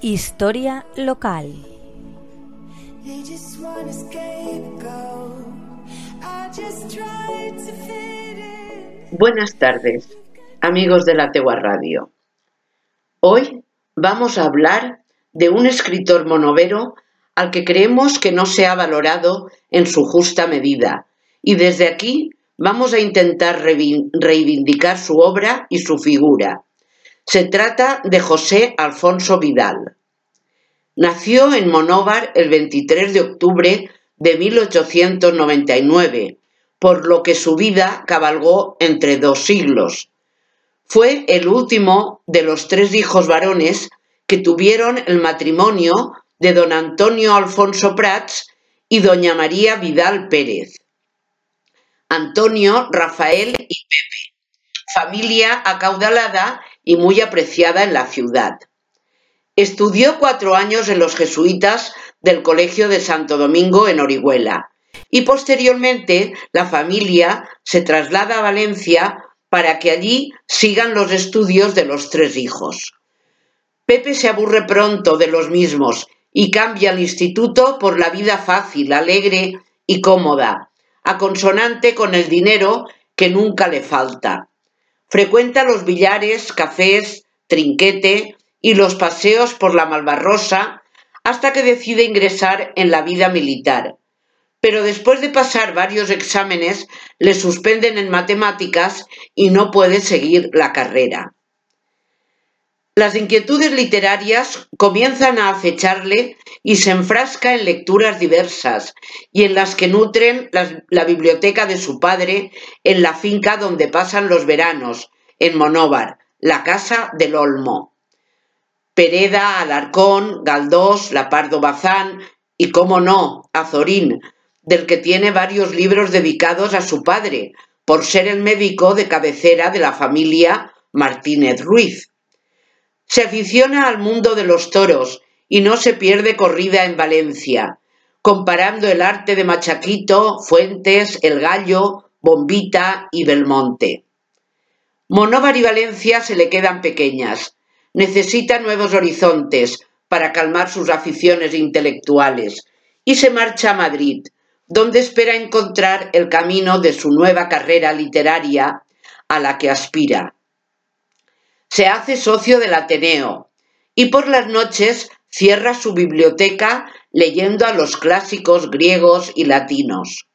Historia local. Buenas tardes, amigos de la Tegua Radio. Hoy vamos a hablar de un escritor monovero al que creemos que no se ha valorado en su justa medida y desde aquí vamos a intentar reivindicar su obra y su figura. Se trata de José Alfonso Vidal. Nació en Monóvar el 23 de octubre de 1899, por lo que su vida cabalgó entre dos siglos. Fue el último de los tres hijos varones que tuvieron el matrimonio de don Antonio Alfonso Prats y doña María Vidal Pérez. Antonio, Rafael y Pepe, familia acaudalada y muy apreciada en la ciudad. Estudió cuatro años en los jesuitas del Colegio de Santo Domingo en Orihuela y posteriormente la familia se traslada a Valencia para que allí sigan los estudios de los tres hijos. Pepe se aburre pronto de los mismos y cambia el instituto por la vida fácil, alegre y cómoda, a consonante con el dinero que nunca le falta. Frecuenta los billares, cafés, trinquete y los paseos por la Malvarrosa hasta que decide ingresar en la vida militar. Pero después de pasar varios exámenes le suspenden en matemáticas y no puede seguir la carrera. Las inquietudes literarias comienzan a acecharle y se enfrasca en lecturas diversas y en las que nutren la, biblioteca de su padre en la finca donde pasan los veranos, en Monóvar, la casa del Olmo. Pereda, Alarcón, Galdós, Lapardo Bazán y, cómo no, Azorín, del que tiene varios libros dedicados a su padre, por ser el médico de cabecera de la familia Martínez Ruiz. Se aficiona al mundo de los toros y no se pierde corrida en Valencia, comparando el arte de Machaquito, Fuentes, El Gallo, Bombita y Belmonte. Monóvar y Valencia se le quedan pequeñas. Necesita nuevos horizontes para calmar sus aficiones intelectuales y se marcha a Madrid, donde espera encontrar el camino de su nueva carrera literaria a la que aspira se hace socio del Ateneo y por las noches cierra su biblioteca leyendo a los clásicos griegos y latinos.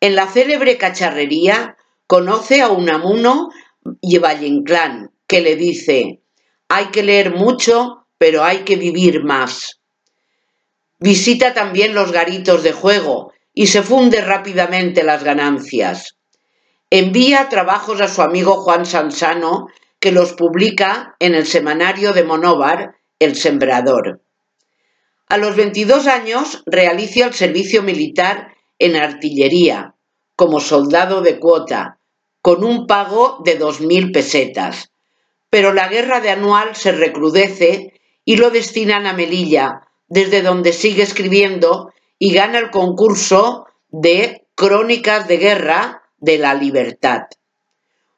En la célebre cacharrería conoce a Unamuno y Valle que le dice, hay que leer mucho, pero hay que vivir más. Visita también los garitos de juego y se funde rápidamente las ganancias. Envía trabajos a su amigo Juan Sansano que los publica en el semanario de Monóvar, El Sembrador. A los 22 años realiza el servicio militar en artillería, como soldado de cuota, con un pago de 2.000 pesetas. Pero la guerra de anual se recrudece y lo destinan a Melilla, desde donde sigue escribiendo y gana el concurso de Crónicas de Guerra de la Libertad.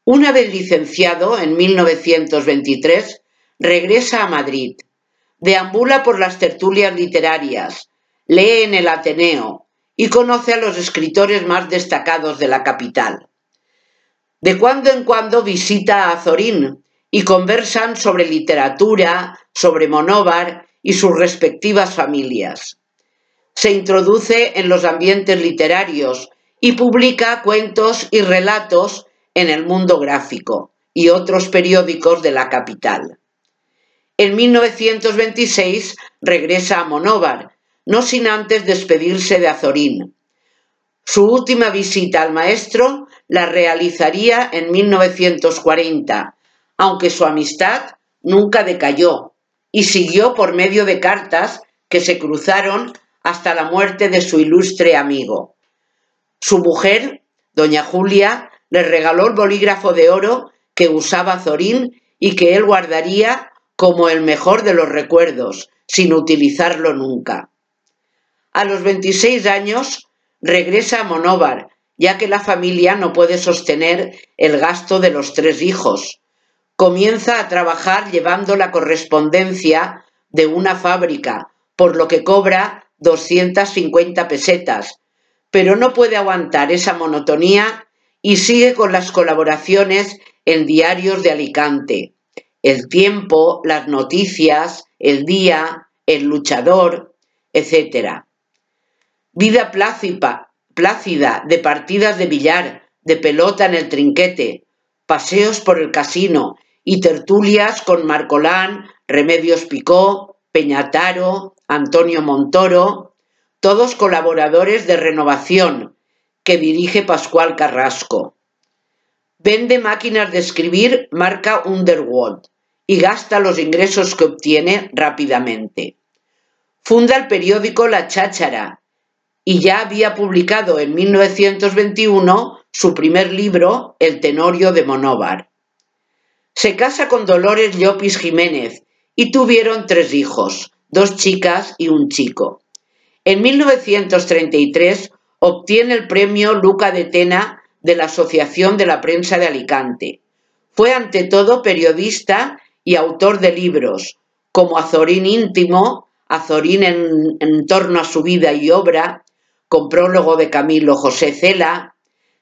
Una vez licenciado en 1923, regresa a Madrid. Deambula por las tertulias literarias, lee en el Ateneo y conoce a los escritores más destacados de la capital. De cuando en cuando visita a Azorín y conversan sobre literatura, sobre Monóvar y sus respectivas familias. Se introduce en los ambientes literarios y publica cuentos y relatos en el mundo gráfico y otros periódicos de la capital. En 1926 regresa a Monóvar, no sin antes despedirse de Azorín. Su última visita al maestro la realizaría en 1940, aunque su amistad nunca decayó y siguió por medio de cartas que se cruzaron hasta la muerte de su ilustre amigo. Su mujer, doña Julia, le regaló el bolígrafo de oro que usaba Zorín y que él guardaría como el mejor de los recuerdos, sin utilizarlo nunca. A los 26 años regresa a Monóvar, ya que la familia no puede sostener el gasto de los tres hijos. Comienza a trabajar llevando la correspondencia de una fábrica, por lo que cobra 250 pesetas, pero no puede aguantar esa monotonía y sigue con las colaboraciones en diarios de Alicante, El Tiempo, Las Noticias, El Día, El Luchador, etc. Vida plácida de partidas de billar, de pelota en el trinquete, paseos por el casino y tertulias con Marcolán, Remedios Picó, Peñataro, Antonio Montoro, todos colaboradores de Renovación, que dirige Pascual Carrasco. Vende máquinas de escribir marca Underworld y gasta los ingresos que obtiene rápidamente. Funda el periódico La Cháchara y ya había publicado en 1921 su primer libro, El Tenorio de Monóvar. Se casa con Dolores Llopis Jiménez y tuvieron tres hijos, dos chicas y un chico. En 1933 obtiene el premio Luca de Tena de la Asociación de la Prensa de Alicante. Fue ante todo periodista y autor de libros, como Azorín íntimo, Azorín en, torno a su vida y obra, con prólogo de Camilo José Cela,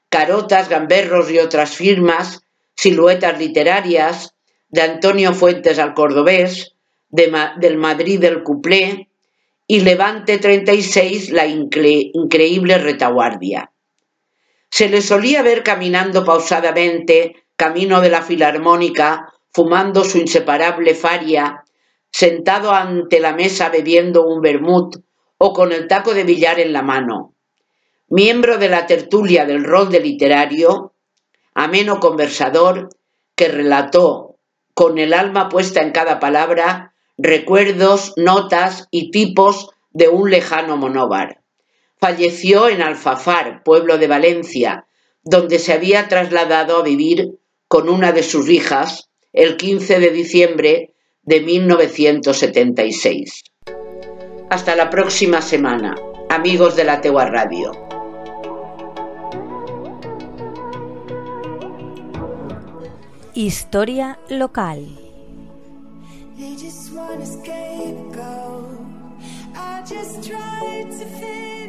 Carotas, Gamberros y otras firmas, Siluetas literarias, de Antonio Fuentes al Cordobés, del Madrid del Cuplé y Levante 36, la increíble retaguardia. Se le solía ver caminando pausadamente, camino de la Filarmónica, fumando su inseparable faria, sentado ante la mesa bebiendo un vermut o con el taco de billar en la mano. Miembro de la tertulia del rol de literario, ameno conversador, que relató, con el alma puesta en cada palabra, recuerdos, notas y tipos de un lejano monóvar. Falleció en Alfafar, pueblo de Valencia, donde se había trasladado a vivir con una de sus hijas el 15 de diciembre de 1976. Hasta la próxima semana, amigos de la Tegua Radio. Historia local. They just want to scapegoat. I just tried to fix.